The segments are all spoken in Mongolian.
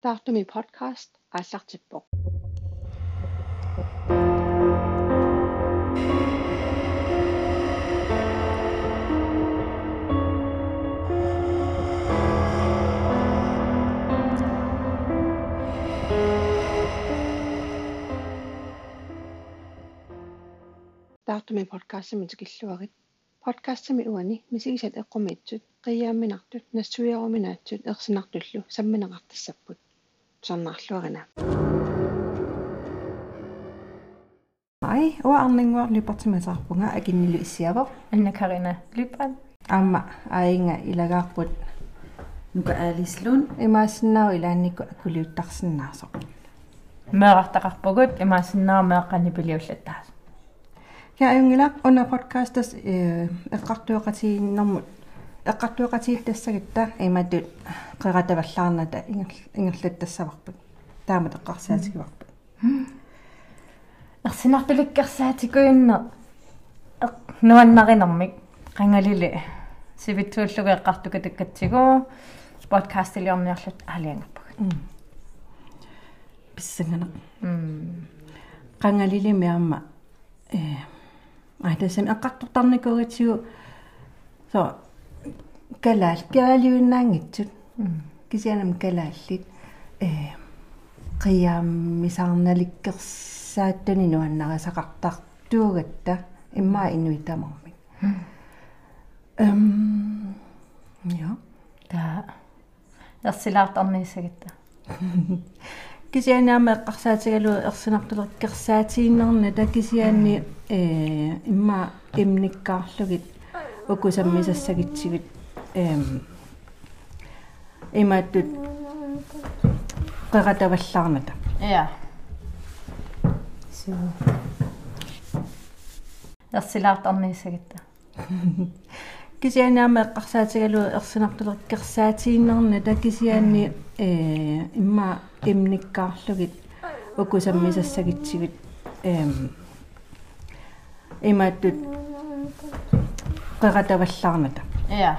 таартуми подкаст ааллартиппоq таартуми подкастми тикиллуарит подкастми уани мисигисат эққумиитсут қиаамминартут нассуиаруминаатсут ерсинартуллу самминеқартассаппут сорнаарлуарина Ай, уа арнингуар липартимасаарпунга акиннилу иссиавер. Анна Карина Липан. Аама аинга илагаарпут нука аалислун имаассиннаау илаанникку акулиуттарсиннаасо. Меэртақарпугут имаассиннаа меэққани пилиуллаттаас. Я аюнгилақ уна подкастас э эққартуоқатииннэрмут эққартуоқатииллассагитта иматут қератаваллаарната ингерлаттассаварпут таамат эққарсаатигуарпут ерсинартуликкерсаатикуинне нуаннаринэрмик. Қангалили сивитсууллуга эққартука таккатсигу подкаст илиорниарлут аалиангаппаг писсангана қангалили миамма э айтасан эққартортарникугатсигу со калаал киалиуннаангитсут кисианам калааллит э қиааммисаарналиккерсааттани нуаннарасақартартуугатта иммаа инуитамармик. Эм я та ерсилаартарниисагитта кисианаама эққарсаатигалу ерсинартулеркерсаатииннерна такисиаанни э имма имниккаарлугит укусаммисассагитсигит эм имааттут qeqatavallаарната я су ерсилаартарниисагитта кисианаама эққарсаатигалу ерсинартулеркерсаатииннерна такисиаанни э имма имниккаарлугит укусаммисассагитсигит эм имааттут qeqatavallаарната я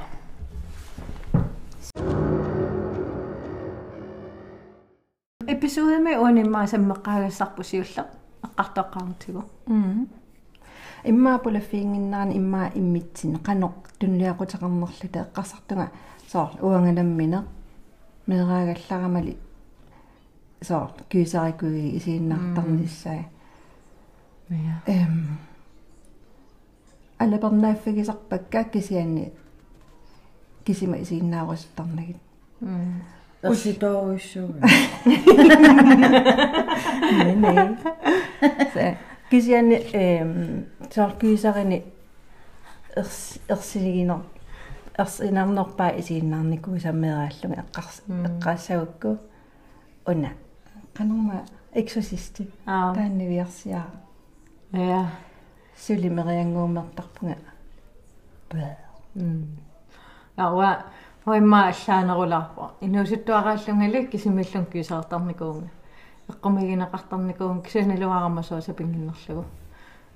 эпизодами уанимаа саммеққаагассарпу сиуллеқ эққартоққарнутигу иммаа пулаффиингиннаани иммаа иммитсин. Қаноқ тунлиақутеқарнерлута эққарсартунга соор уанганаммине мераагалларамали соор кюсарикуи исииннаартарниссаа я эм. Алапернааффигисарпакка кисианни кисима исииннаарустарнагит ерситооруйссууга нэ нэ кисианни эм соор кюсарини ерс ерсилигинер ерсинарнерпаа исииннаарникку саммерааллуга эққарс эққаассагукку уна канорма эксорсисти аа тааннивиарсиаа я сулимериангуумертарпунга. М ава хоимма аллаанерулаарпо инуусуттуарааллунгали кисимиллун кисаартарникуунга эққумигинеқартарникуун кисаналуарама сооса пингиннерлугу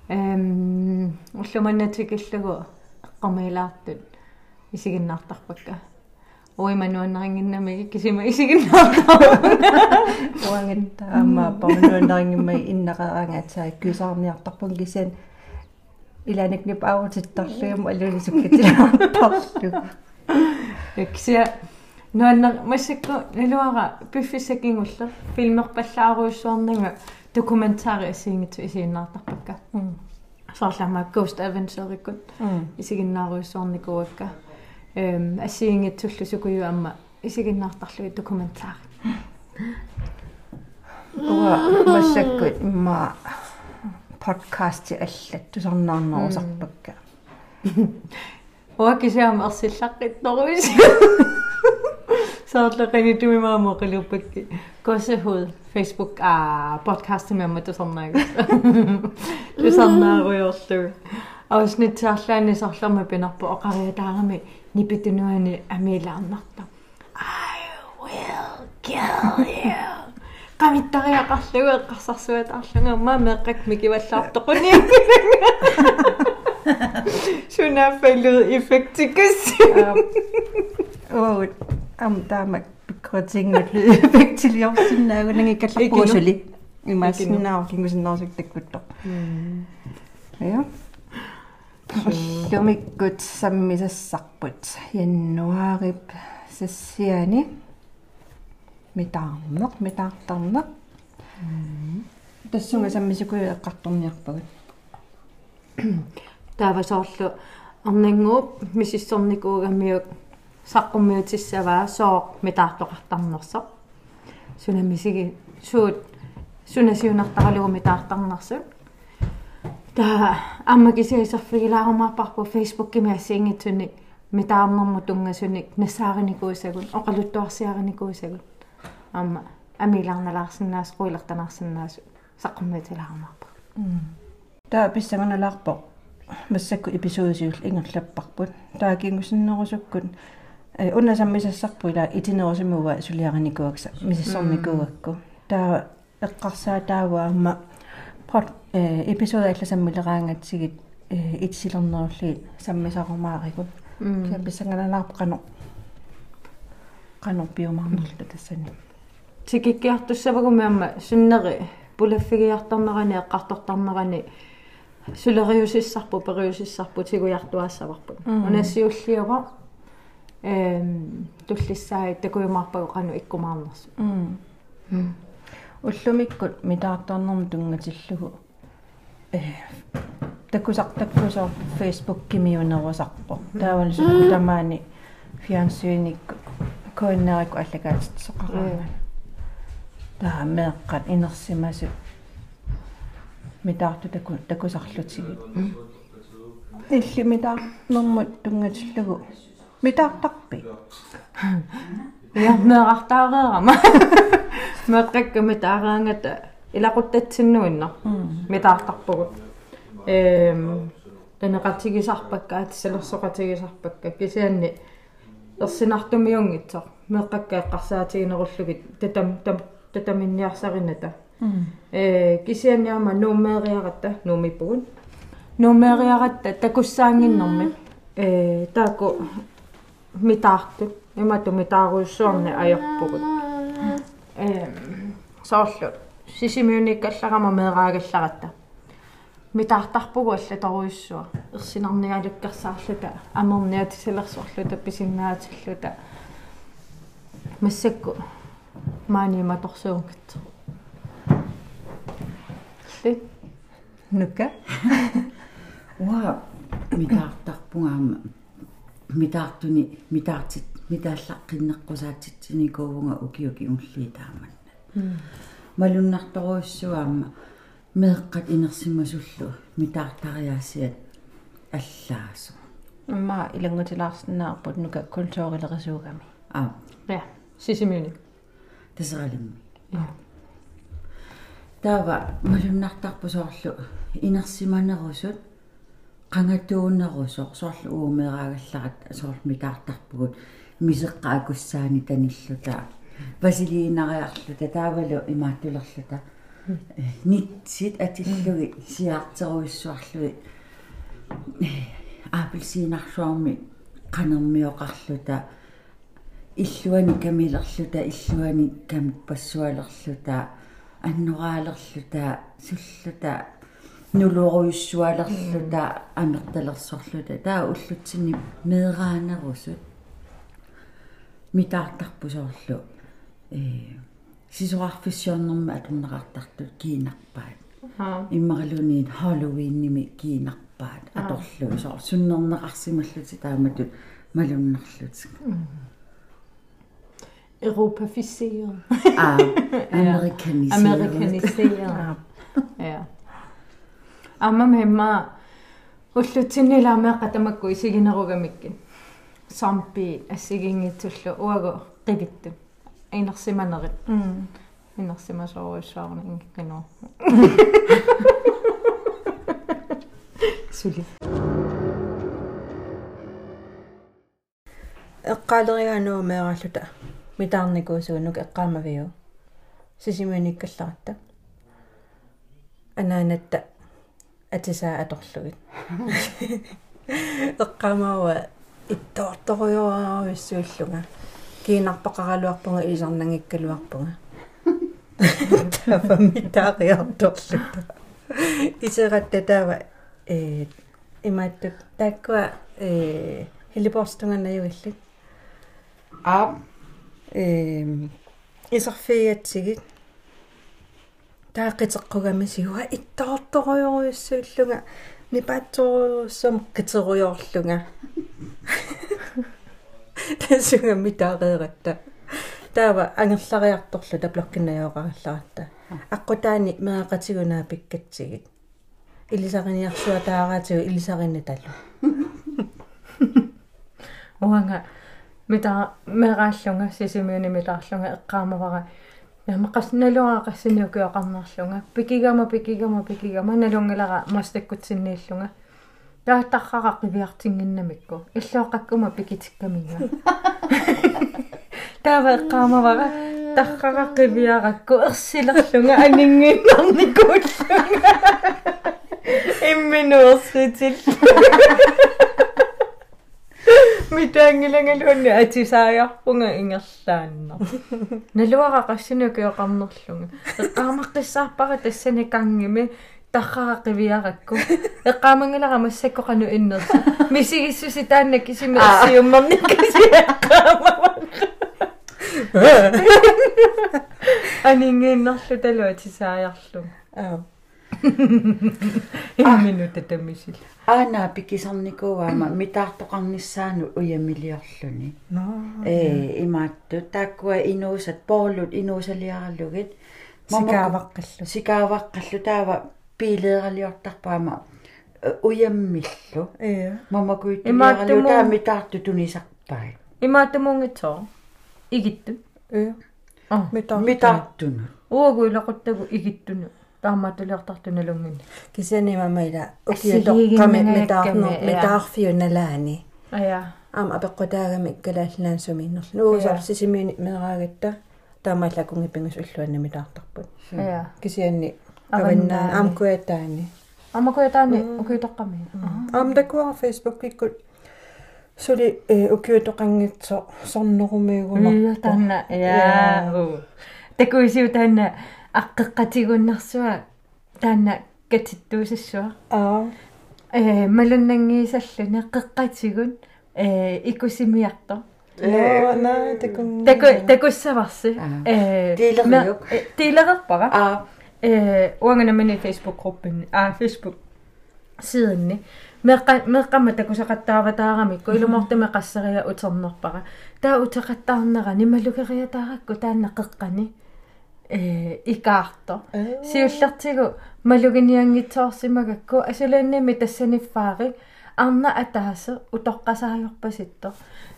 эм уллуманнатикиллугу эққумилаартут исигиннаартарпакка уимануаннарингиннами кисима исигиннаартар уангат таама порнуаннарингиммай иннақараангаатсаа кюсаарниартарпун кисиан иланикнип аавутиттарлугам алулисуккатилаартарлу Якsia нуанна массакку налуара пиффисакингуллер филмерпаллааруйссуарнага документари асиингитсу исииннаартарпакка соорлама Ghost Adventure-иккут исигиннааруйссуарникуакка эм асиингитсуллу сукуюамма исигиннаартарлуги документари. Уа массакку имма подкасти аллат тусарнаарнерусарпакка уакисаама ерсиллаққитторуис соорлеқини тумимаамо қилуппакки косахуд Facebook а подкаст мемма тусарнаага тусарнааруйорлу авснитсаарлаани сарларма пинарпу оқариатаарами нипитунуани амилаарнарта I will kill you Sudah perlu effekt ja. Og om der er begrøting med lydeffekt til jer, sådan er jo ikke at bruge sig lige. I mig sådan er jo ikke sådan også ikke det godt. Ja. Hlumi gut sammisa sapput. Ja nuorib se sieni. Mitarnak, mitartarnak. Tässä on sammisa kuin kattonniakpagut. Таавасоорлу арнангууп мисиссорникуугаммиук саққуммиутиссаваа соо митаартоқартарнерсо сунамисиги суут сунасиунартаралугу митаартарнерсут та амма кисиисерфигилаарумаарпарпу фейсбук кимиассиингитсуни митаарнэрму тунгасуник нассаариникуусагун оқалуттуарсиариникуусагун амма амилаарналаарсинаас қуилертанаарсинаас саққуммиутилаарумаарпа таа писсаганалаарпо массакку эпизоодисиул ингерлаппарпут таа кингусиннерусуккут э уннасаммисассарпу ила итинерусимуга сулиараникуакса мисиссорникуакку таа эққарсаа таава амма под э эпизод алласаммилераангатсигит э итсилернерулли саммисарумаарикут кия писсаганалаарпо қано қано биомаарнерлу тассани тикиккиартуссавагумиамма суннери пулаффигиартарнерани эққартортарнерани сулериусиссарпу периусиссарпу тигуяртуаассаварпут унассиуллиова эм туллиссаа такуймаарпагу қану иккумаарнерсу уллумиккут митаартарнерму тунгатиллугу э такусар таккусор фейсбук кимиунерусарпо тааван тамаани фиансуиникку коиннерикку аллагаатит соқараана таа меэққат инерсимасу митаарту таку такусарлутигит илли митаарнэрмут тунгатиллугу митаартарпи я меэқартаареерама меэққакка митаараангата илақуттатсиннуиннар митаартарпугут эм танеқатигисарпакка атиссалерсоқатигисарпакка кисианни ерсинартумиунгитсо меэққакка эққарсаатигинеруллугит татам татаминниарсарината э кисианниарма нуумеериаратта нуумиппугун нуумеериаратта такуссаангиннэрми э тааку митаарту имату митааруйссуарни аёрпугут э соорлу. Сисимиуниккаллагама меэраагалларатта митаартарпугу аллаторуйссуа ерсинарниалуккарсаарлута амерниатисалерсуарлута писиннаатиллута. Массакку. Маани маторсуунгатсо ты нука уа митаартарпунгаама митаартуни митаартит митааллаққиннеққусаатситсиникуувнга укиуки уллии тааманна малуннарторуиссуаама меэққат инерсимасуллу митаартариаассиат аллаасу. Имма илангутилаарснаарпут нука культуурилерисуугами. Аа ja сисимиуник тасералимми таава малуннартарпу соорлу инерсиманерусут qangatuunnerusor soorlu uumераагалларат soorl mitaartarpugut мисеққа акуссаани таниллута. Василиинариарлута таавалу имааттулерлута нитсит атиллуги сиаартеруиссуарлуи аапилсиинарсуарми qanермиоқарлута иллуани камилерлута иллуани кампассуалерлута аннораалерлута суллута нулуоруйуссуалерлута амерталерсорлута таа уллутсини меэраанерусут митаартарпусоорлу э сисуарфиссиорнэрма атернеқартартут киинарпаат. Иммаралуниит халлоуинними киинарпаат. Аторлу. Соор суннернеқарсималлути тааматут малуннарлутик Europafiseret. аа американисeret Amerikaniseret. Ja. Amma memma уллутсиннилаамеэққа тамакку исигинеругамиккин. Сампи ассигингитсуллу уагу қивитту. Инерсиманерит. м Инерсимасоруйссуарна ингкиноо. Сули. эққаалериаануу меэраллута митаарникуусуунук эққаамавиу сисимиуниккалларатта анаанатта атисаа аторлугит эққаамаава иттоорторуйорааруиссуиллунга kiinarpaqaraluarpunga isarnangikkaluarpunga taava mitaaqiartorluta исератта таава э имааттут тааккуа э хилипорстунганнаюиллит аа исерфиатсигит тааққитеққугами сиуа иттаорторуйоруйуссууллунга мипаатсоруйуссам қитеруйорлунга тасунга митаареератта таава ангерлариарторлута блоккиннаёоқаралларатта аққутаани меақатигунаа пиккатсигит илисариниарсуа таараатигу илисаринни талу. Уанга мита мерааллунга сисимиуни митаарлунга эққаамавара намақас налуаақассиниукиоқарнарлунга пикигама пикигама пикигама налунгилара мастаккутсиннииллунга тааттархара қивиартингиннамикку иллооқаккума пикитиккаминга таава эққаамавара тархара қивиаракку ерсилерлунга анингиннарникууллунга имминуерситил митаангилагалуунни атисааярпунга ингерлаанна налуара qassinukiоqarnerlunga эққаамаққиссаарпара тассани кангими тархара қивиаракку эққаамангилара массаккоқану иннерса мисигиссуси таанна кисими ерсиуммерни кисиэққаамава анингииннарлу талу атисааярлу аа имминута тамисил аана пикисарникууаама митаартоқарниссаану уямилиорлуни э имаатту тааккуа инуусат поорлут инуусалиараллугит сикааваққаллу сикааваққаллу таава пилеералиортарпаама уяммиллу э мамакуиттулиаралу таа митаарту тунисарпай имаатамунгитсоо игитту? Э. А митаа митаартуну. Уагуилақуттагу игиттуну таамаатулиортартуналунгини кисани мамаила Ассигигиннага укиутоққами митаарнер якками, я. митаарфиуналаани ая аама апеққутаагами иккалааллаан сумииннерлу уусар сисимиуни мераагатта таамааллакунги пингус уллуанна митаартарпут ая кисианни Аваннаани. аваннаан амкуатаани амакуятаани укиутоққами аамдакуа фейсбук иккут сули э укиутоқангитсо сорнерумиугунар уя танна я такуисиу танна аққеққатигуннэрсуа таанна катиттуусассуа аа э малуннангиисаллуни қеққатигун э икусимиарто ноо на такун таку такуссаварси э Тилериук. тилерерпара аа э уанганамини фейсбук группин а фейсбук сиденни меққа меққама такусақаттааватаарамикку илумортаме qassariа утернерпара таа утеқаттаарнера нималукериатааракку таанна қеққани э икаарто сиуллертигу малугиниангитсоорсимагакку асулаанними тассаниффаари арна атаасо утоққасаajorpasitto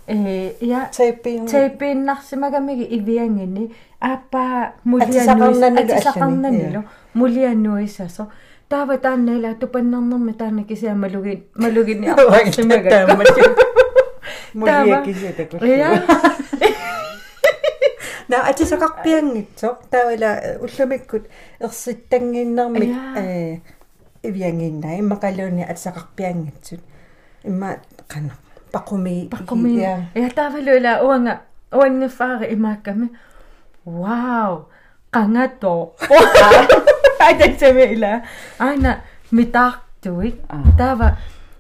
э я тайпин тайпииннарсимагамиги ивиангини ааппаа Атисақарнанилу атисақарнанилу мулианнуисасо таава тааннаила тупаннарнэрми таана кисиа малуги малугини арсимага мулия кисиата я на атисақарпиангитсо таавала уллумиккут ерситтангииннэрмик Иа. э ивиангинна иммақалууни атисақарпиангитсут имма қана пақуми паккуми я таавалуила уанга уанниффаари имаакками вау qangато ататсами ила ана митаартуит таава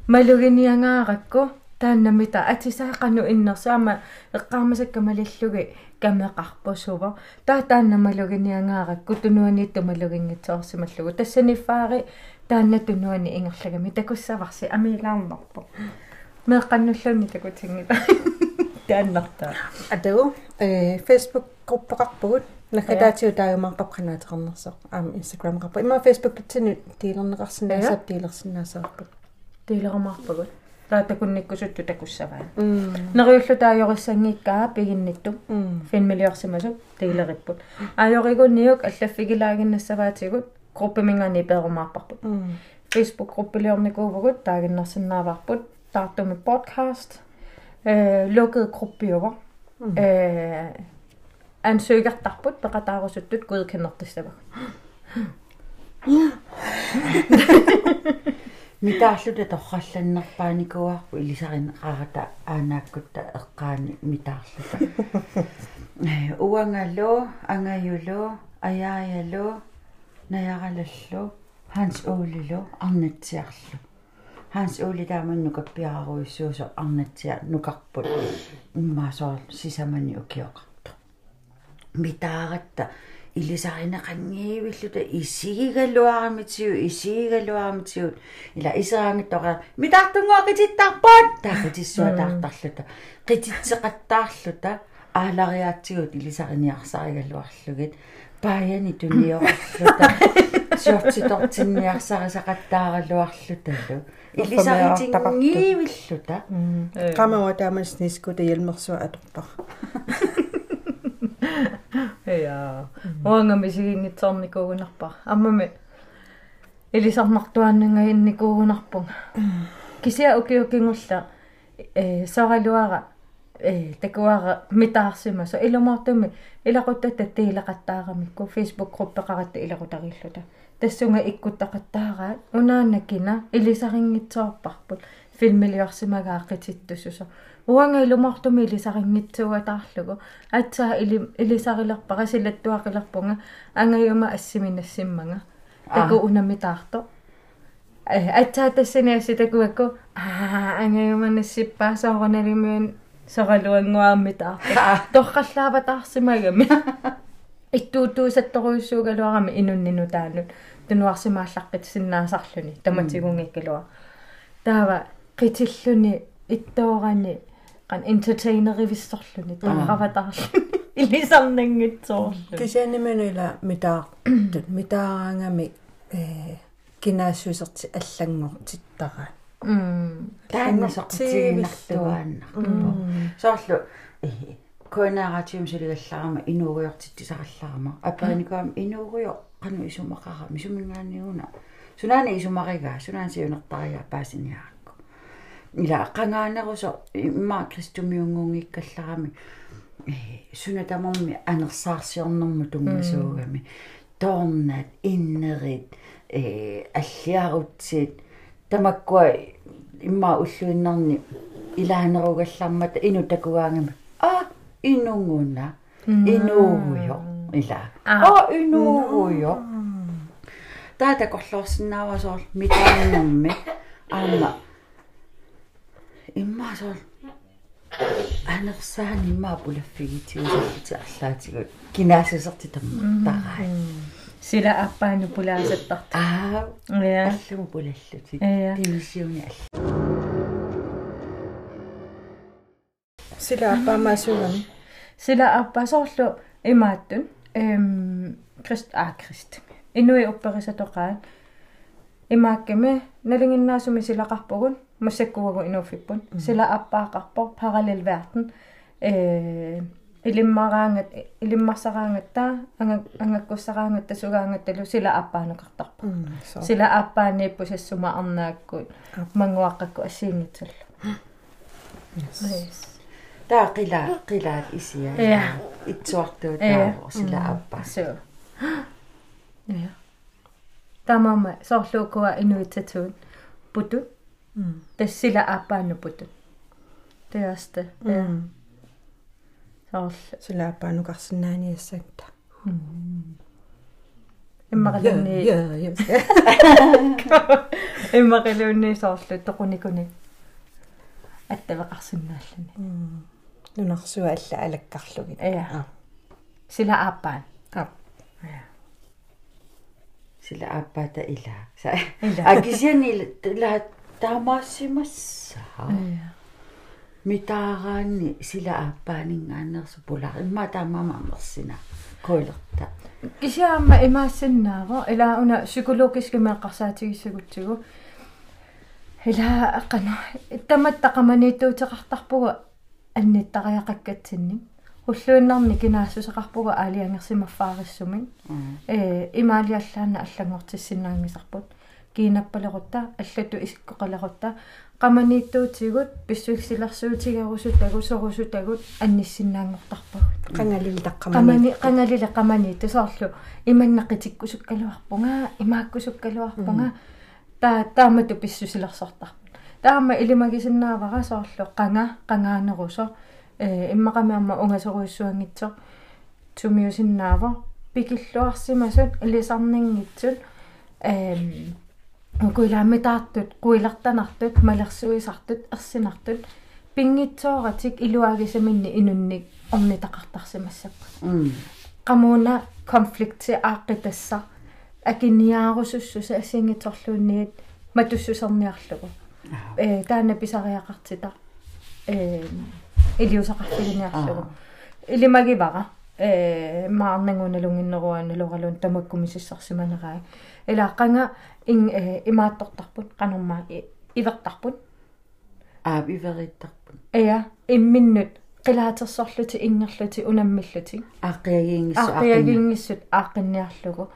малугиниангааракку тааннамита атисаақану иннерсаама эққармасакка малиллуги камеқарпусува таа таанна малугиниангааракку тунуанитту малугингитсоорсималлугу тассаниффаари таанна тунуани ингерлагами. Такуссаварси амилаарнарпо меққаннуллуни такутингита тааннартаа атагу э фейсбук группеқарпугут наккатаатиу таагамарпап канаатернерсо аама инстаграм қарпа имма фейсбук тутсини тиилернеқарсинаасап тиилерсинаасаарпут тилерамаарпагут таатакунниккусутту такуссаваа м нериуллу таajoriссангиккаа пигиннитту м финмилиорсимасу тилериппут аажоригунниук аллаффигилаагиннассаваатигут группимингани перумаарпарпут м Facebook gruppelornikuvgut taaginnersinnaavарput taartumi podcast э lukket gruppiuva э ansøgertarput peqataarusuttut godkennertissavak митаарлута торралланнерпааникуарпу илисарин qaarata aanaakkutta eqqaani mitaarluta uangalo angayulo ayaayalo najarallallu Hans Oolilo arnatsiarlu Hans Ooli taamannu kappiararuissuuso arnatsia nukarput immaasоор sisamani ukioqartu mitaaratta илисарина qangiivillута исигигалуарамитсиу исигигалуарамитсиут ила исераангиттора митартунгуақититтарпаат таақитиссуа таартарлута қититсеқаттаарлута аалариаатсигут илисариниарсаригалуарлугит паяни туниорарлута сиортитортинниарсарисақаттааралуарлуталу илисаритингиивиллута taamans niskuta yelmersua atorpar Ja. Uangami sigingitsornikuugunarpa. Ammami илисармартуааннага инникуугунарпунга. Кися укиукингулла э сораluара э такуара митаарсима со илумартуми илакуттата тиилақаттаарамикку Facebook группеқаратта илакутариллута. тассунга иккуттақаттаараа унаанаккина илисарингитсоорпарпут филмилиорсимагааққититтусусо уанга илумартуми илисарингитсуатаарлугу атсаа или илисарилерпара силаттуақилерпунга ангаюма ассиминассиммага таку унамитаарто э атсаа тассиниасси такуакку аа ангаюманассиппаа соорналимуан соралуангуаармитаарто торқаллааватаарсимагами иттуутуусатторуйуссуугалуарами инуннину таанут тунуарсимааллаққит синнаасарлүни таматигунгиккалуа таава qitilluni иттоорани qan entertaineривиссорлүни таараватаарлу илисарнангитсоорлу кисианимануила митаа митаараангами э кинаассуисерти аллангортиттараа м тааннасоқтигиннарлуааннарпо соорлу коонааратиум сулигалларама инууриортитсисаралларама апериникаам инуурио qanu isumaqarami sumingaaниуна сунаани исумаригаа сунаан сиунертарига паасиниаакку ила qangaanерусо имма кристумиунгунгиккалларами э сунатамарми анерсаарсиорнэрму тунгасуугами тоорнат иннерит э аллиарутсит тамаккуа имма уллуиннарни илаанеругаллармата ину такуаангами а инунгуна инуугуйо ила а инуугуйо таата корлоорсинаавасоор митааннэрми аама иммаасоор анерсаани имаа пулаффигитиусаллути арлаатигут кинаасусерти таммартараа сила аппаану пулаасаттарт аа я аллуму пулаллути Я. пимисиуни алла. Сила апаамаасугами сила аппасоорлу имааттун. Эм крист а крист. Инуи опперисатоқаат имаакками налингиннаасуми силақарпугун массаккуагу инуффиппун сила аппаақарпор параллел верden э илиммараангат илиммарсараангатта анга ангаккуссараангатта сугаангатталу сила аппаанукартарпа сила аппааниппу сассума арнааккут мангуаққакку ассиингитсаллу yes. Таа қила қилаат исиа Я. итсуартуу Я. таа сила аппа. So. Ja. Tamama sorluukua inuitsatuun putut. Tassila appaanu putut. Teasta. Ja. Sorl. сила апаанукарсинаани Immarilunni я immarilunni sorlu toqunikuni. Attavaqarsinnaallani. нунарсуа алла алаккарлугит Ja. Sila appaan. ап сила аппата ила са Ила. акисиани ла таамаассимасса Ja. митаараанни сила аппаанингаанерсу пула имма таамаама мерсина коилерта Kisiaamma imaassinnaavo ila una psykologiski meeqqarsaatigissugutsigu ila aqana tamattaqamaniittuuteqartarpugu анниттариақаккатсинни уллуиннарни кинаассусеқарпугу аалиангерсимаффаарissumi э имаалиаллаана аллангортиссиннаангисарпут киинаппалерутта аллату исиккоқалерутта qamaniittuutигут писсуиксилерсуутигерусутагу сорусутагут анниссиннаангортарпагут qangalil taqqamani qamani qangalila qamani tusorlu imannaqqitikkusukkaluarpunga imaakkusukkaluarpunga таа таамату писсусилерсортарпут таама илимагисиннаавара соорлу. Qanga qangaanерусо э иммақамиарма унгасоруиссуангитсо тумиусиннаава пикиллуарсимасут илисарнингитсут эм укуиламмитаартут куилартанартут малерсуисартут ерсинартут пингитсооратик илуагисаминни инунник орнитақартарсимассаппа qamuna konflikti aaqitassa akiniaarussussusa assingitsorluunniit matussусерниарлугу э таана писариақартита. Э илиусақартигиниарлугу. Илимагивара э маарнангуналунгиннеруана лоралун тамаккумисиссарсиманераа илааққанга ин э имааттортарпут qanumma ивертарпут аа ивериттарпут эя имминнут qilaatersorluti ingерluti unamмиллути ааққиагиингиссу ааққиагиингиссут ааққинниарлугу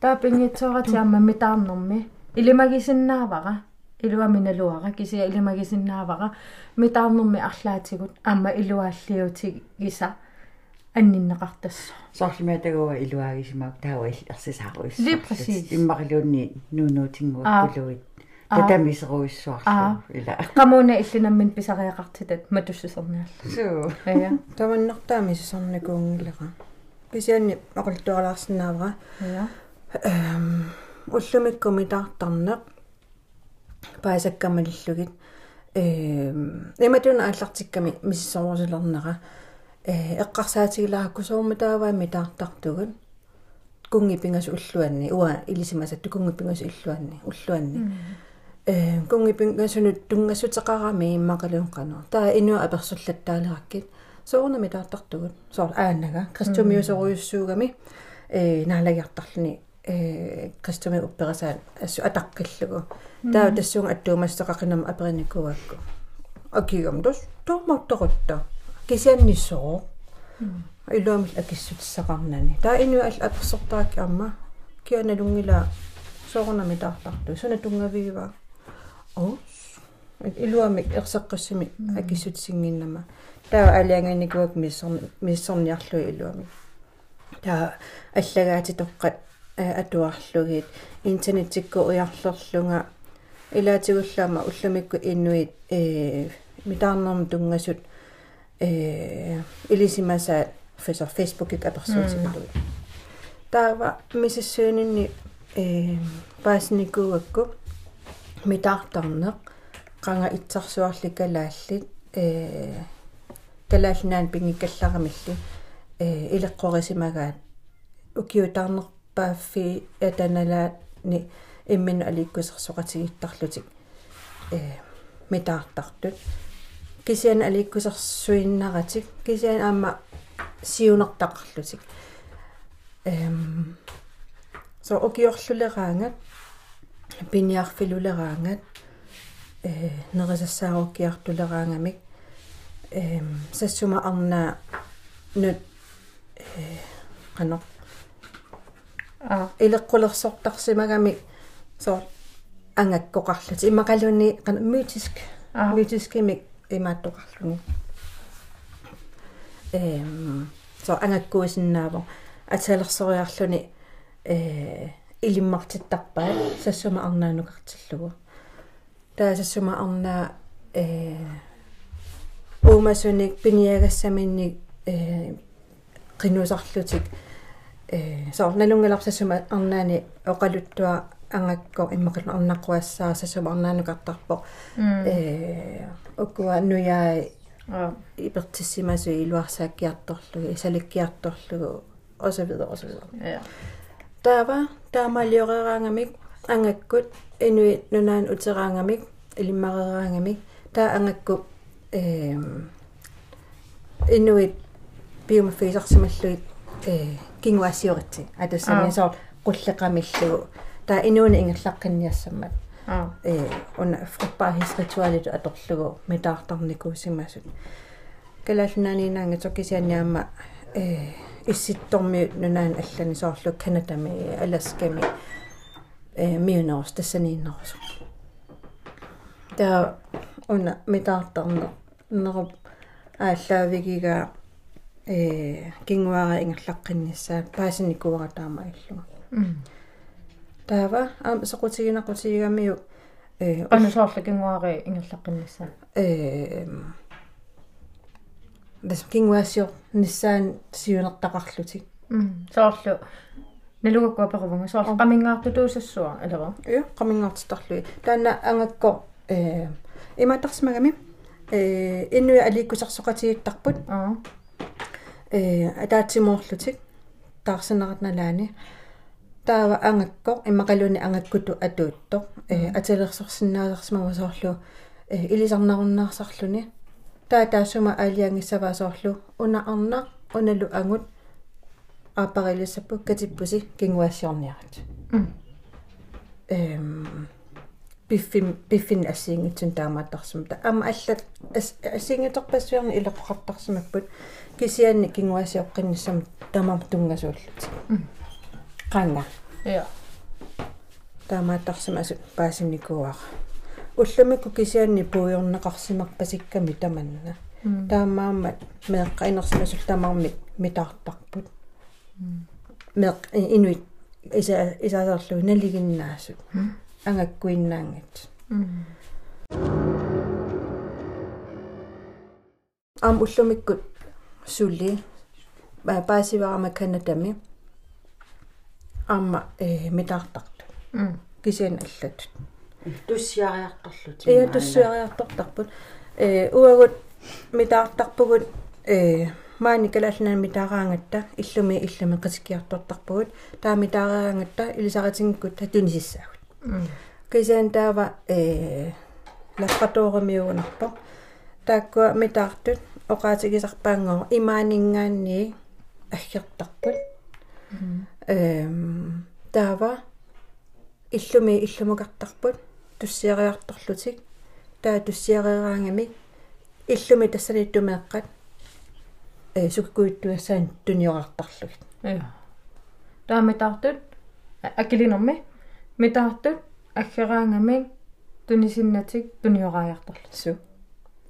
таапингитсоратиарма митаарнэрми. Илимагисиннаавара илуаминалуара кисия илимагисиннаавара митаарнэрми арлаатигут аама илуааллиути гиса анниннеқартассо соорлиматагуа илуаагисимаак таава ерсисааруис Lige præcis. иммақилуунни нуунуутингуаккулуит татамисеруиссуарлу ила. Qamuna illinammin pisariaqartitat matussусерниарла суу ая таманнартаами сисарникуунгилера кисианни ақултуалаарсинаавара ая эм уллумиккуми таартарнеқ паасаккамалиллугит эм эматуна ааллартикками миссорусилернера э эққарсаатигиларакку соормутааваами таартартугут кунгипингас уллуанни уа илисимасатту кунгипингас уллуанни уллуанни э кунгипингасунут тунгассутеқарами иммақалуунқано таа инуа аперсуллаттаалераккит соорнами таартартугут соор ааннага кристумиусоруйуссуугами э наалагиартарлуни э кристуми упперасаат ассу атаққиллугу таа тассуунга аттуумассеқақинам апериникуакку акигам тос томмартторутта кисианниссоо илуамил акиссутиссақарнани таа инуа ал аперсортаакки амма. Кианалунгила соорнами таартарту суна тунгавигива оо илуамик ерсеққассими акиссутисингиннама таа алиангиникуак миссор миссорниарлуи илуами. Таа аллагаати тоққат атуарлугит интернетикку уярлерлунга. Илаатигуллаама уллумикку иннуит э митаарнерм тунгасут э илисимасаат фэсо фейсбукик аперсуутигулу таава мисиссуунинни э паасникууакку митаартарнеқ qanga итсарсуарликалааллит э калаалнаан пингиккалларамилли э илеққорисимагаат укиутаарнерпааффи атаналаани иммин аликкусерсоқатигиттарлутик э митаартартут кисиан аликкусерсуиннаратик кисиан аама сиунертақарлутик эм so okиорлулераангат пиниарфилулераангат э нерисассааруккиартулераангамик эм сассума арна нут э qano а. Илеққулерсортарсимагами so ангаккоқарлут иммақалуни qano mytisk Аа. mytiskimik имааттоқарлуни эм so ангаккуисиннаавоо аталерсориарлуни э илиммартиттарпаа сассума арнаанукартиллугу таа сассума арнаа э уумасуник пиниагассаминник э qinusarlutik э so налунгаларсассума арнаани оқалуттуа ангакко иммақалу арнаққуассаа сассума арнаанукартарпо э оккуа нуяа а ипертиссимасу илуарсааккиарторлугу исаликкиарторлугу og så videre og så videre. ja Taava taamalioreraangamik angakut inuit nunaan uteraangamik ilimmareraangamik taa angakku ehm inuit biomafisarsimalluit э кингуассиоратси атассами соо qulleqamillugu taa inuuni ingallaqqinniassammat а. Э уна фриппаахисритуалит аторлугу митаартарникуусимасут калаалнаанинаанга токкисианниаама э исситтормиут нунаан аллани соорлу канадами аласками э миунерс тассанииннерус таа уна митаартарнер неруп ааллаавигига э кингуара ингерлаққинниссаа паасиникуара таама иллуга таава аама соқутигинақутигамиу э qanusooрлакингуари ингерлаққиннссаа э дас кингуасиор ниссаан сиунертақарлутик м соорлу налугаккуа перувнга соорлу qamингаарту туусассуа алера ю qamingortittorlui таана ангакко э иматарсмагами э иннуи аликкусарсоқатигиттарпут аа э атаатсимоорлутик таарсинератналаани таава ангакко иммақалуни ангаккуту атуутто. Э атилерсорсинаалерсмагу соорлу э илисарнаруннаарсарлуни таа таасума аалиангиссаваасоорлу унаарна уналу ангут аапарилиссаппу катиппуси кингуассиорниарат эм биффин биффин ассиингитсун таамааттарсум та ама аллат ассиингиторпассуарни илеққартарсимаппут кисианни кингуассиоққиннссам тамам тунгасууллут qanga я таамааттарсима асу паасинникуара уллумикку кисианни пуйорнеқарсимарпасикками таманна таамаамат меэққаинерсимасул тамарми митаартарпут меэқ инуит иса исаасарлу налигиннаасут ангаккуиннаангат ам уллумиккут сули ба паасиварама канатами амма э митаартарту кисиан аллатут туссиариарторлут э туссуариартортарпут э уагут митаартарпугут э маани калааллана митаараангатта иллуми иллуми qisikiartortarpugut таа митаараангатта илисаратингкут татунисиссаагут кисиан таава э лаффаторимиугунарпо тааккуа митаартут оqaатигисарпаангоо имаанингаанни аггертарпут эм таава иллуми иллумукартарпут туссиариарторлутик таа туссиариараангами. Иллуми тассалиттумеэккат э суккуиттуассаан туниорартарлугит я таамитаартут акилинерми митаартут аггераангами тунисиннатик туниорааяарторлу су.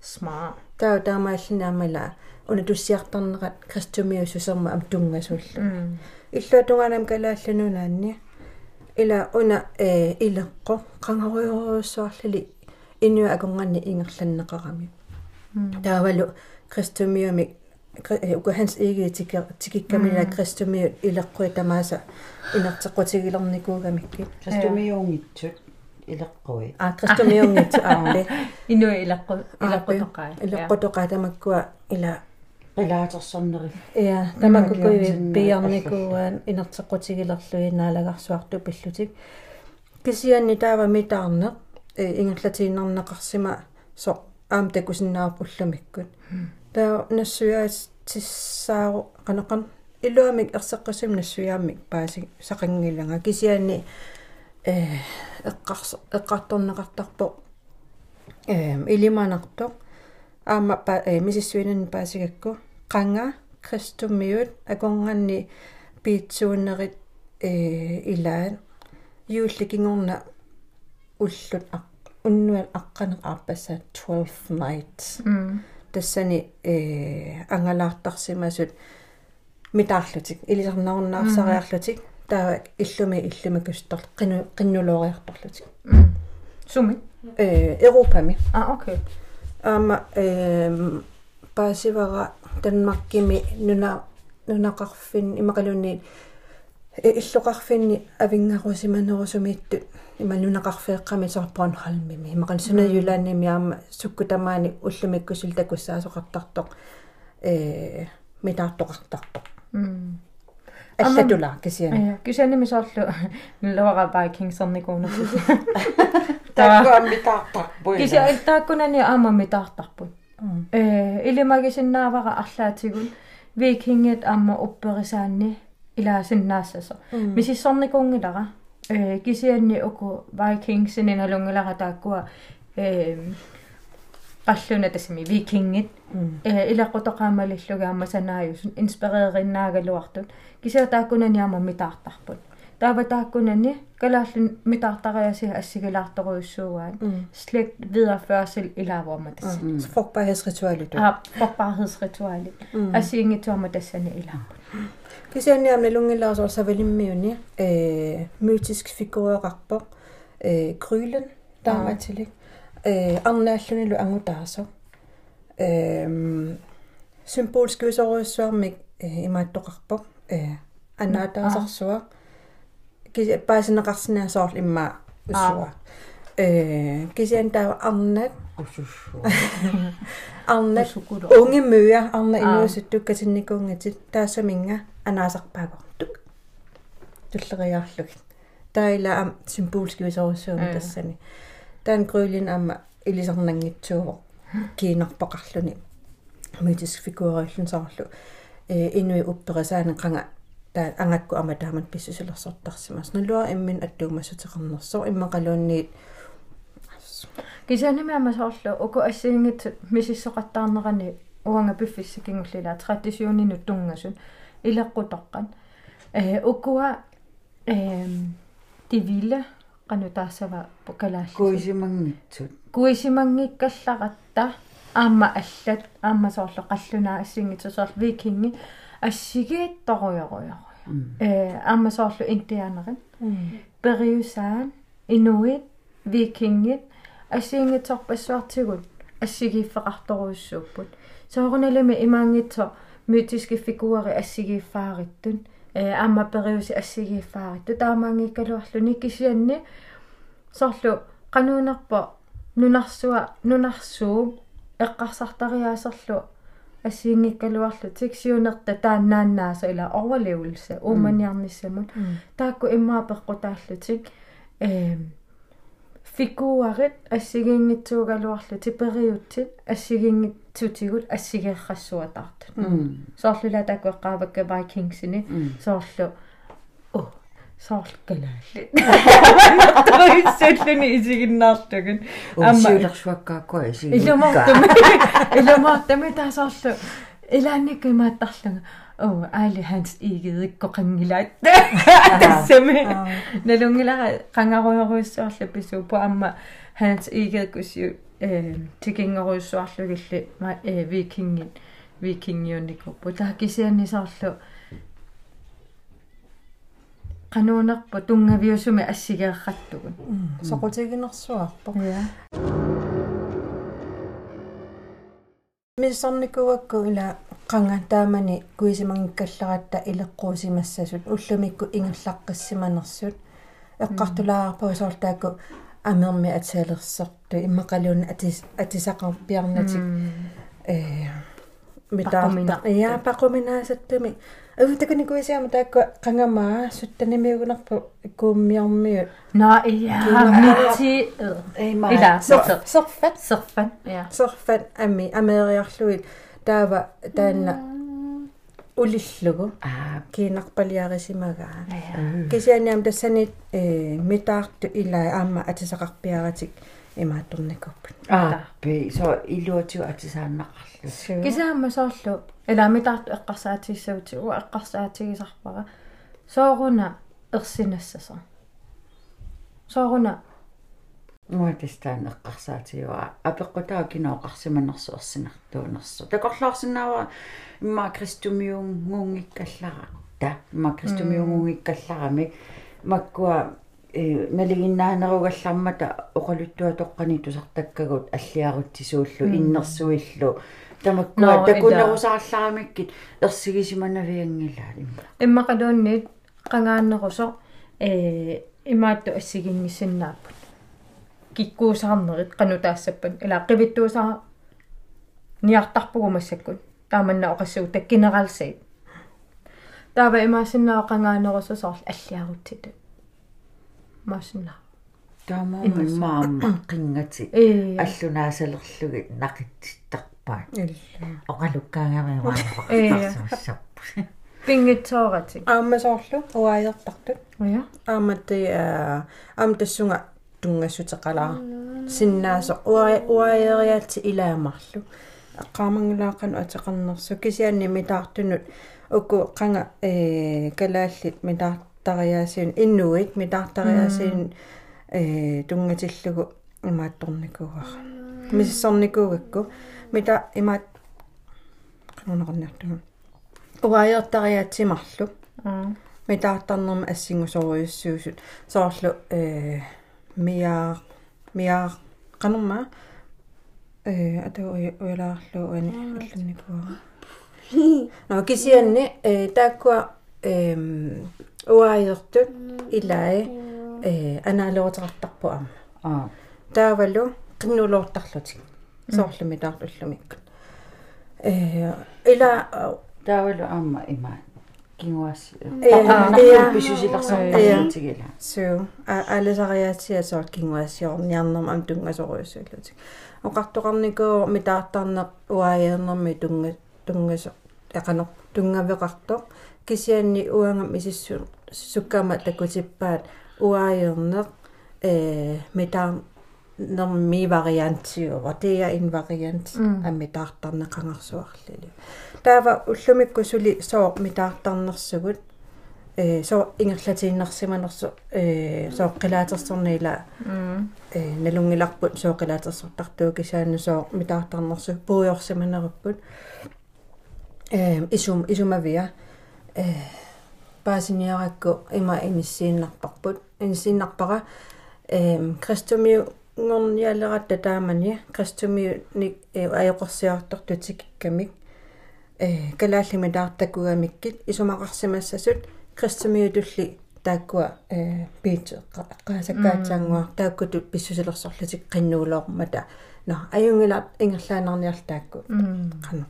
Смаа. Таа таамааллинаамала уна туссиартарнерат кристумиусусерма ам тунгасуллу иллуа тунгаанам калаалланунаанни ила уна э илеққо қангаруйоруссуарлали инуа аконганни ингерланнеқарами таавалу кристумиуми ука ханс иги тикер тикиккамила кристумиу илеққуи тамааса инертеққутигилерникуугамикки кастумиунгитсут илеққуи а кристумиунгит аале инуа илаққу илаққутоқаа илеққутоқаа тамаккуа ила qilaatersorneri Ja, тамаккуи пиарникууан инертеққутигилерлуи наалагарсуарту пиллутик кисианни таава митаарне э ингерлатииннарнеқарсима со аам такусиннаарп уллумиккут таа нассуяас тиссаару канеқан илуамик ерсеққасим нассуяамик пааси сақангилага кисианни э эққарс эққарторнеқартарпо э илиманартоқ аама па э мисиссуинан паасигакку qanga кристумиут аконганни пиитсууннерит э илаан юулликингорна уллут ақ уннуал аққанеқ аарпасса 12 nights. Тассани э ангалаартарсимасут митаарлутик илисарнаруннаарсариарлутик таа иллуми иллуми кустор қину қиннулоориарторлутик суми? Э европами. А окей. Аама э паасивара танмаркими нуна нунақарфин имақалунни иллоқарфинни авингарусиманерусумиитту има нунақарфеэққами сорпон халмими имақал сунаюлаанними аама суккутамаани уллумиккусул такуссаасоқартартоқ э митаартоқартартоқ аллатула кисиани я кисианими соорлу нлуара байкингсерникуунерсус таккуаммитаартарпуи кися тааккунани аама митаартарпут э илимагисиннаавара арлаатигун викингет аама упперисаанни илаасиннаассасо мисиссорникуунгилара э кисианни уку викингсини налунгилара тааккуа э qalлуна тасми викингит. Э илаққутоқаамалиллугаама санааюс инспиреериннаагалуартут кисиа тааккунани аама митаартарпут таава тааккунани калааллун митаартариасиа ассигилаарторуйуссуугаан slægt videreførsel илаавуама тасса frugtbarhedsritualet а форбарhedsritualit ассиингитуама тассани илааппут кисианниамна лунгилаасор савалиммиуни э мютиск фигуреқарпо э крylен таамаатилик э арнааллунилу ангутаасо эм символски усоруйссуармик имааттоқарпо э анаатаасарсуа киси паасинеқарсинаасоорл имма уссуа э кисиан таа арнат усуссуа арнат унги мøя арна инуусуттуккатинникуунгатит таассаминга анаасарпаагортук туллериаарлуг таила ам символски усоруйссуами тассани таан грylin амма илисарнангитсуувоо kiinarpoqarluni mytisk figureillun saarlu э инуи упперисаана qanga таа ангакку ама таамат писсусилерсортарсимас нулуа иммин аттуумассутеқарнерсо иммақалуунниит кисаними ама соорлу уку ассиингит мисиссоқаттаарнерани уанга пиффиссакингуллила традиционинут тунгасун илеққутоққан э укуа эм дивиле qanu taassava pokalaall kuisimangitsut kuisimangikkallarata аама аллат аама соорло қаллунаа ассингитсусоор викинги ассигиитторуйоруйоруйо э аама соорлу интианерин периусаан инуит викингит ассингитсорпассуартигут ассигииффеқарторуйссууппут соорналами имаангитсо митиски фигуари ассигииффаариттун э аама периуси ассигииффааритту таамаангиккалуарлуни кисианни соорлу qanуунерпо нунарсуа нунарсуу эққарсартариаасерлу ассиингиккалуарлу тиксиунерта тааннааннааса ила орвалеулса ууманиарниссамут таакку иммаа пеққутааллутик э фигуарит ассигингитсуугалуарлу типериутсит ассигингитсутигут ассигееррассуатаартут соорлула таакку эққаавакка вайкингсини соорлу о соорлкалаалли тоиссаллуни исигиннаартугин аммаулерсуаккааккуа исиг илумаартами илумаартами таасоорлу илаанникку имааттарлунга оо аали ханс игидикко қангилаат тассами налунгилара қангаруйоруйссуарлу писуу по амма ханс игидиккусиу э тикингеруйссуарлугилли э викингин викингиуникуппу таакисианнисоорлу qanunarpu tungaviusumi assigeerrattugun soqutiginersuarpo ja миссарникуакку ила qanga taamani kuisimangikkallaраtta илеққуусимассасут уллумикку ингерлаққиссиманерсут эққартулаарпа соортаакку амерми атсаалерсерту иммақалуун атис атисақарпиарнатик э митаарта я пақуминаасаттами Uutako niinku isiamu taakko kangamaa suttanimiugunarpu kuummiormiut. No iya, miti. Ei maa. Ida, sorfat. Sorfat. Sorfat, ja. Sorfat ammi, ameriarluit. Taava tänna ulillugu. Kiinarpaliarisimagaa. Kisianiam tassanit mitaartu ilaa aamma atisaqarpiaratik. Имаатторникорпут аа пи со илуатиу атисааннақарлу кисаама соорлу иламитаарту эққарсаатиссаутигу эққарсаатигисарпара сооруна ерсинассаса сооруна нуатистаан эққарсаатиуа апеққутаа кинооқарсиманерсу ерсинартуунерсу такорлаарсинаава имма кристумиунгунгиккаллара та имма кристумиунгунгиккалларами маккуа э налигиннаанеругаллармата оқалуттуа тоққани тусартаккагут аллиарутсисууллу иннерсуиллу. Тамаккуа такунерусаарларамиккит ерсигисиманавиангилаа иммақалуунниит qangaannerusо э имаатту ассигингиссиннааппут киккуусаарнерит qanutaassappan ила qivittuusaa ниартарпугумассаккут тааманна оқассуу таккинералсаит таава имаасиннаа qangaannerusо соорлу аллиарутсит маасинна таамаама маама қингати аллунаасалерлугит нақиттиттарпаа оқалуккаангамиуаа пингитсоорати аамасоорлу уаajертартут я ааматти аа аам тассунга тунгассутеқалаа синнаасо. Уаажериаатси илаамарлу. Аққаамангулаақану атеқарнерсу кисианни митаартунут. Уку қанга э калааллит митаартариаасиун иннуит митаартариаасиун э тунгатиллугу имаатторникуугара миссорникуугакку мита имаат qanunaqarniartugun уаажертариаатсимарлу митаартарнерма ассингусоруйуссуусут соорлу э миа миа канерма э ата уялаарлу ани аллунникуара но кисианни э тааккуа эм уаайертут илае э анаалуутеқартарпу ама аа таавалу qinnuloortarlutik соорлуми таарлуллумиккут э ила таавалу аама има кингуас. Э, писусиларсартартигила суу а алисариаатсиа соорт кингуассиорниарнерма ам тунгасоруйссууллутик оқартоқарникоо митаартарнеқ уааернерми тунга тунгасо эқанер тунгавеқартоқ кисианни уангам исиссу суккаама такутиппаат уааернеқ э митаар нэрми вариантиура тиа ин вариант аммитаартарнеқангерсуарлили таава уллумикку сули соо митаартарнерсугут э соо ингерлатииннарсиманерсу э соо қилаатерсорниила э налунгиларпут соо қилаатерсортартуу кисаанну соо митаартарнерсу пуйорсиманеруппут э исум исумавиа э паасиниаракку има иниссииннарпарпут иниссииннарпара э кристомиу ngorniallerat taamani kristumi nik ajorsiartor tutikkamik э калааллими таартакугамиккит исумақарсимассасут кристумиутулли тааккуа э пиитсу эққаасаккаатсаангуар тааккуту писсусилерсорлутик қиннуулоормата но аюнгила ингерлаанерниар таакку. Қано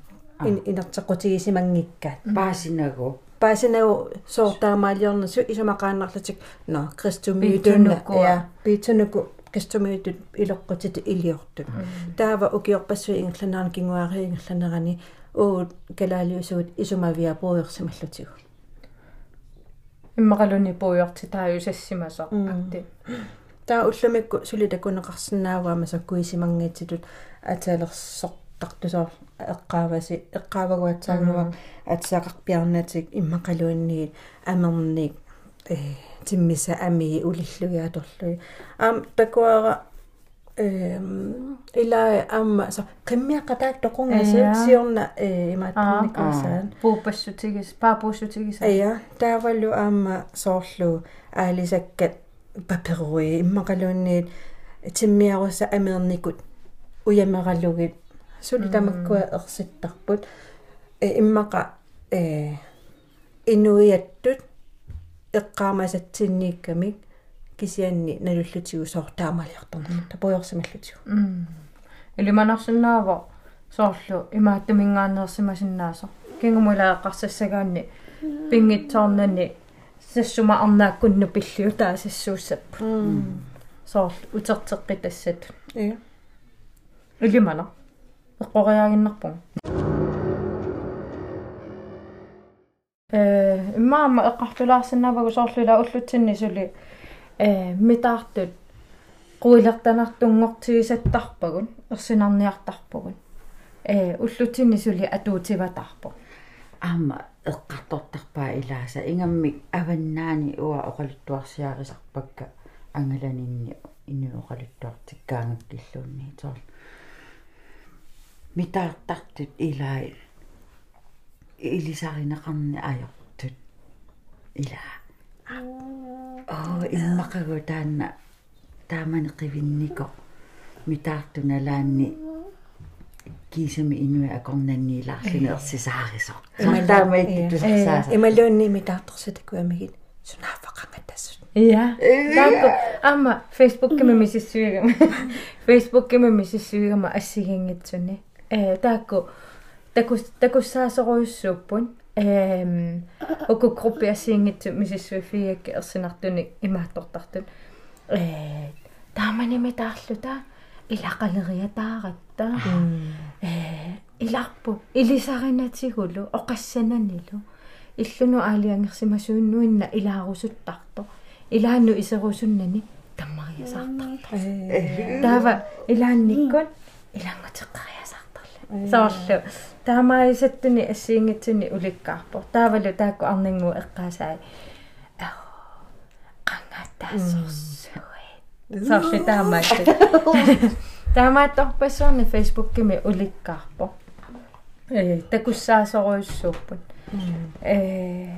ин инертеқутигисимангиккаат паасинагу паасинагу соортаамаалиорнасу исумақааннарлутик но кристумиутунна я пиитсунуку кастумиутут илоққутит илиортут. Таава укиорпассуи ингерланаан кингуари ингерланерани уут калаалиусуут исумавиа пуйерсималлутигу иммақалуни пуйорти тааюсассимасо акти таа уллумикку сулитакунеқарсинааваама саккуисимангиитситут атаалерсортартусоор эққааваси эққаавагуатсаагнуа атсаақарпиарнатик иммақалуинниит амерник э тиммиса ами улиллугиаторлуи аам такуара эм ила амма со кэммиаққатаак тоқунгасит сиорна э имааттарникуасаан пуупассутигис паапууссутигис ая тааваллу аама соорлу аалисаккат паперуи иммақалуунниит тиммиаруса амерникут уямералугит сули тамаккуа ерситтарпут э иммақа э инуиаттут эққаамасатсиннииккамик кисианни налуллутигу соортаамалиарторна тапуйорсималлутигу илиманарсинаава соорлу имааттумингаанерсимасиннаасо кингумулааққарсассагаанни пингитсоорнани сассума арнааккунну пиллиу таасассууссаппу соорлу утертеққи тассат ия илимана эққориаагиннарпуг э имаама эққартулаарсинаавагу соорлула уллутсинни сули э митаартут quillertanartunngortigisattarpagun ersinarniartarpagun э уллутсинни сули атуутиватарпу аама эққартортарпаа илааса. Ингаммик аваннаани уа оқалуттуарсиарисарпакка ангаланинни ину оқалуттуартиккаангаккиллуунни тоор митаартартут илаи илисаринеқарни ajortut ила оо иммақагу таанна таамани қивиннико митаартуналаанни кисами инуа акорнанниилаарлуни ерсисаарисо таамаиттусаа ималуунни митаарторсутакуамигит сунаафақангатассут Ja. Taakko amma Facebook-kimme mississuigama. Facebook-kimme mississuigama assigingitsunni. Eh taakko takus takussaasoruissuuppun. Ehm oku gruppi assigingitsu mississuifiak ersinartuni imaattortartut. Eh taamani mitaarluta ilaqaleriataaratta. Eh ilarpu ilisarinatigulu oqassananilu. иллуну аалиангерсимасууннуинна илаарусуттарто илаанну исерусуннани таммариасаартарта таава илаанниккун илангутеққариасаартарла соорлу таамаисаттуни ассиингитсуни уликкаарпо таавалу таакку арнингу эққаасаа qangattaassorsuit соорлу таамаатта таамаатторпассуарни фейсбуккими уликкаарпо э такуссаасоруйуссууппут э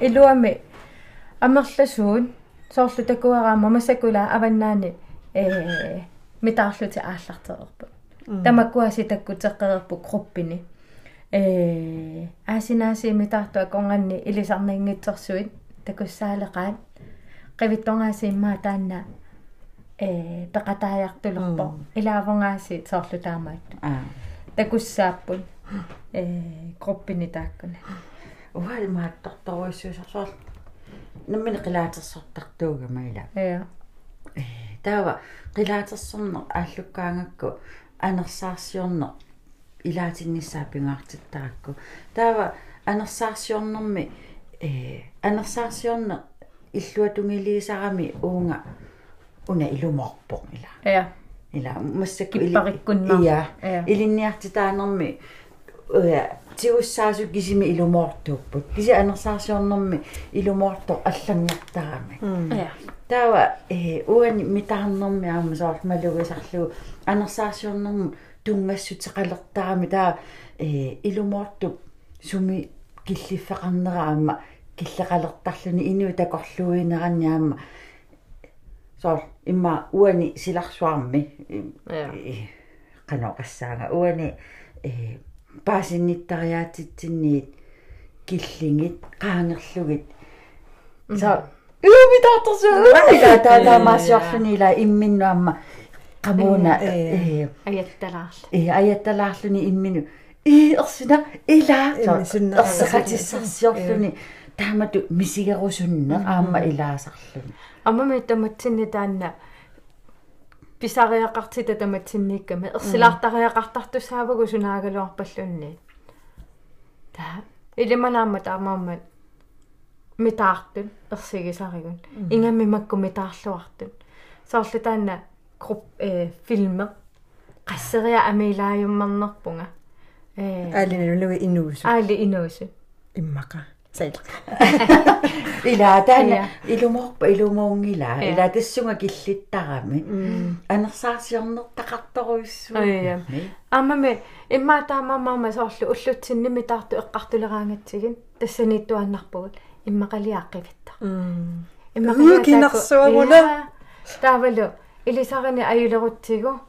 илуами амерласуун. Соорлу такуараама масакула аваннаани э митаарлути ааллартерерпу тамаккуаси таккутеққерерпу группини э асинааси митаартуа конганни илисарнингитсерсуит такуссаалеқаат qivittongaasi immaa taanna э пекатааяартулерпо илаавангааси соорлу таамаат аа такуссааппут э группини тааккуна уал мааттарторуиссуусарсуар наммини qilaatersortartuugama ila я. Таава qilaatersorner ааллуккаангакку анерсаарсиорнер илаатиннissaа пингаартиттаракку таава анерсаарсиорнэрми э анерсаарсиорнер иллуатунгилисарами уунга уна илуморпо ила я ила массакку Киппариккуннар. ия Ия. илинниартитаанерми уя тиуссаасу кисими илумоортууппут киси анерсаарсиорнэрми илумоорто аллангартарами я таава э уани митаарнэрми аама соорл малугисарлугу анерсаарсиорнэрму тунгассутеқалертарами таа э илумоорту суми киллиффеқарнераама киллеқалертарлуни инуи такорлуинеранниаама соор имма уани силарсуарми Ja. каноқассаага уани э паасинниттариаатитсинниит киллингит qaangерлугит са юумитаарторсуу ила таатаамаасиорлуни ила имминнуамма qamuna э аятталаарла э. Аятталаарлуни иммину и ерсина ила Имми суннера- ерсақатиссарсиорлуни таамату мисигерусуннер аама илаасарлуни аммами таматсинни таанна писариақартита таматсинникками ерсилаартариақартартусаавагу сунаагалуарпаллунни таа. Илиманаама таамаамат митаартун ерсигисаригун ингамми макку митаарлуартун. Соорлу таанна груп э фильме qasseriа амилааюммарнерпунга э. Аалиналуи инуусу. Аали инуусу иммака сайла ила таана илуморпа илумуунгила ила. Тассунга киллиттарами анерсаарсиорнертақарторуиссуу Ia. аммами иммаатаамаамаама соорлу уллутсинними таарту эққартулераангатсигин тассаниттуаннарпугут иммақалиаққивиттар Уу, кинарсуагуна. таавалу илисарини аюлерутсигу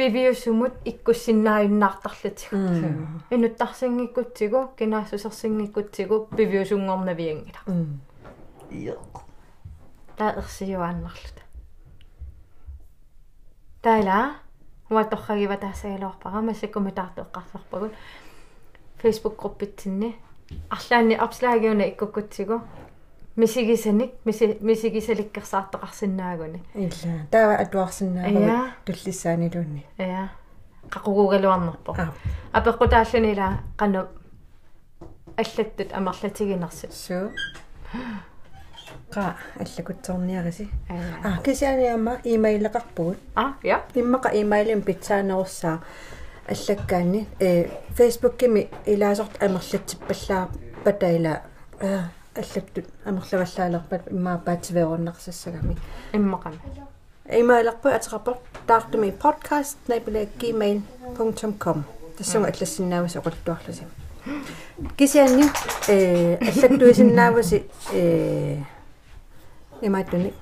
пивиусумут иккуссиннааюннаартарлутигу инуттарсингиккутсигу кинаассусерсингиккутсигу пивиусунгорнавиангила таа ерсиуааннарлута таила уаторхагива таассагалуарпара массаккуми таарту эққарсарпагут фейсбук группитсинни арлаани апслагиуна иккуккутсигу мисигисаник миси мисигисаликкерсаартеқарсинаагуни илла таава атуарсиннаава Ia. туллиссаанилуунни. Я қақугугалуарнерпо аа апеққутааллунила қану аллаттут амерлатигинерсу суу qa аллакутсорниариси аа аа кисианиама имейлеқарпугут а я? Иммаqa имейлим питсаанерусsaa аллаккаанни э фейсбуккими илаасорт амерлатсиппаллаа патаила аа аллаттут амерлаваллаалерпат иммаа паатсиверуннерсассагами иммақами имейлерпу атеқарпар таартуми podcast@gmail.com тассунга аллассиннаавас оқултуарласи кисианни э аллаттуисиннааваси э имааттуни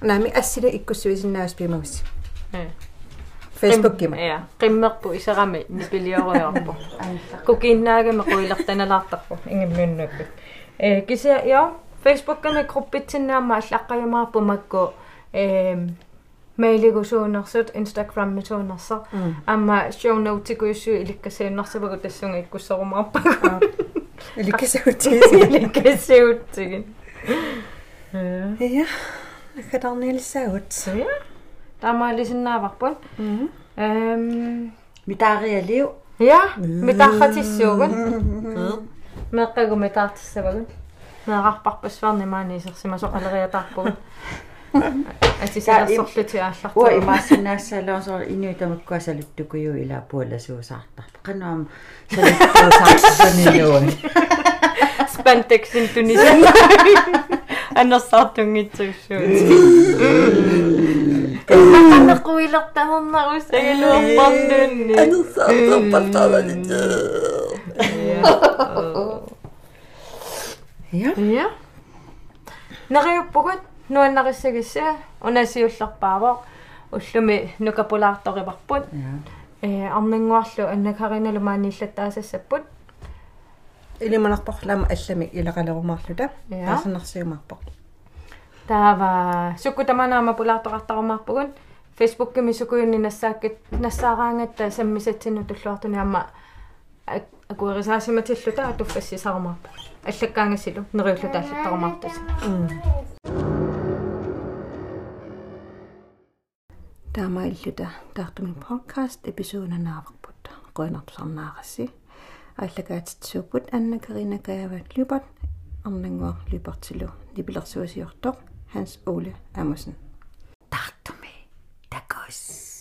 нами ассила иккуссуисиннаавас пимавис. Э. Фейсбук кима я qimmerpu isarami nipilioriorpu kukiinnaagami quilertanalaartarpu ingimmiunnukkut э кися я фейсбукками группитсиннаама аллаққаюмаарпу макку э мейлигусуунерсут инстаграм мисуунерсаа амма show note куйсу иликкасиуннарсавагу тассунга иккуссорумаарпагу иликкасагутигиси иликкасиутсигин я хатарнилсаагут я таамаалисиннааварпун. Эм. Митаариалиу я? Митаахатиссуугун меққагу митаартиссавагун меқарпарпассуарни маани исерсимасоқалериатаарпугун атисалерсорлути уа ааллартуа имаассинаассаалуун соо инуи тамаккуасалуттукуйу ила пуаласуусаартар канаам салуттуусаартарнинуун спантексин тунисин аннерсаартунгитсуссуу каннеқуилертанернарусагалуарпарлуунни я я нариуппугут нуаннарissagissa унасиуллерпаавоо уллуми нукапулаарториварпут э арнингуарлу аннакариналумааниллаттаасассаппут илиманарпарлаама алламик илақалерумаарлута таасаннарсиумарпо таава. Суккутаманаама пулаарторартарумаарпугун фейсбуккими сукуйунни нассааккит нассаараангатта саммисатсину туллуартуни амма акуэрисаасиматиллута туффассисарумаарпу аллаккаангасилу нериуллу тааллаттарумаартас таамаиллута таартуми подкаст эпизооднааварпут qoinartusarnaarassi ааллакаатитсууппут анна каринакаават любат арнангуар липартилу липилерсуасиортоқ Hans Ole Amundsen. Tak, Tomé. Tak også.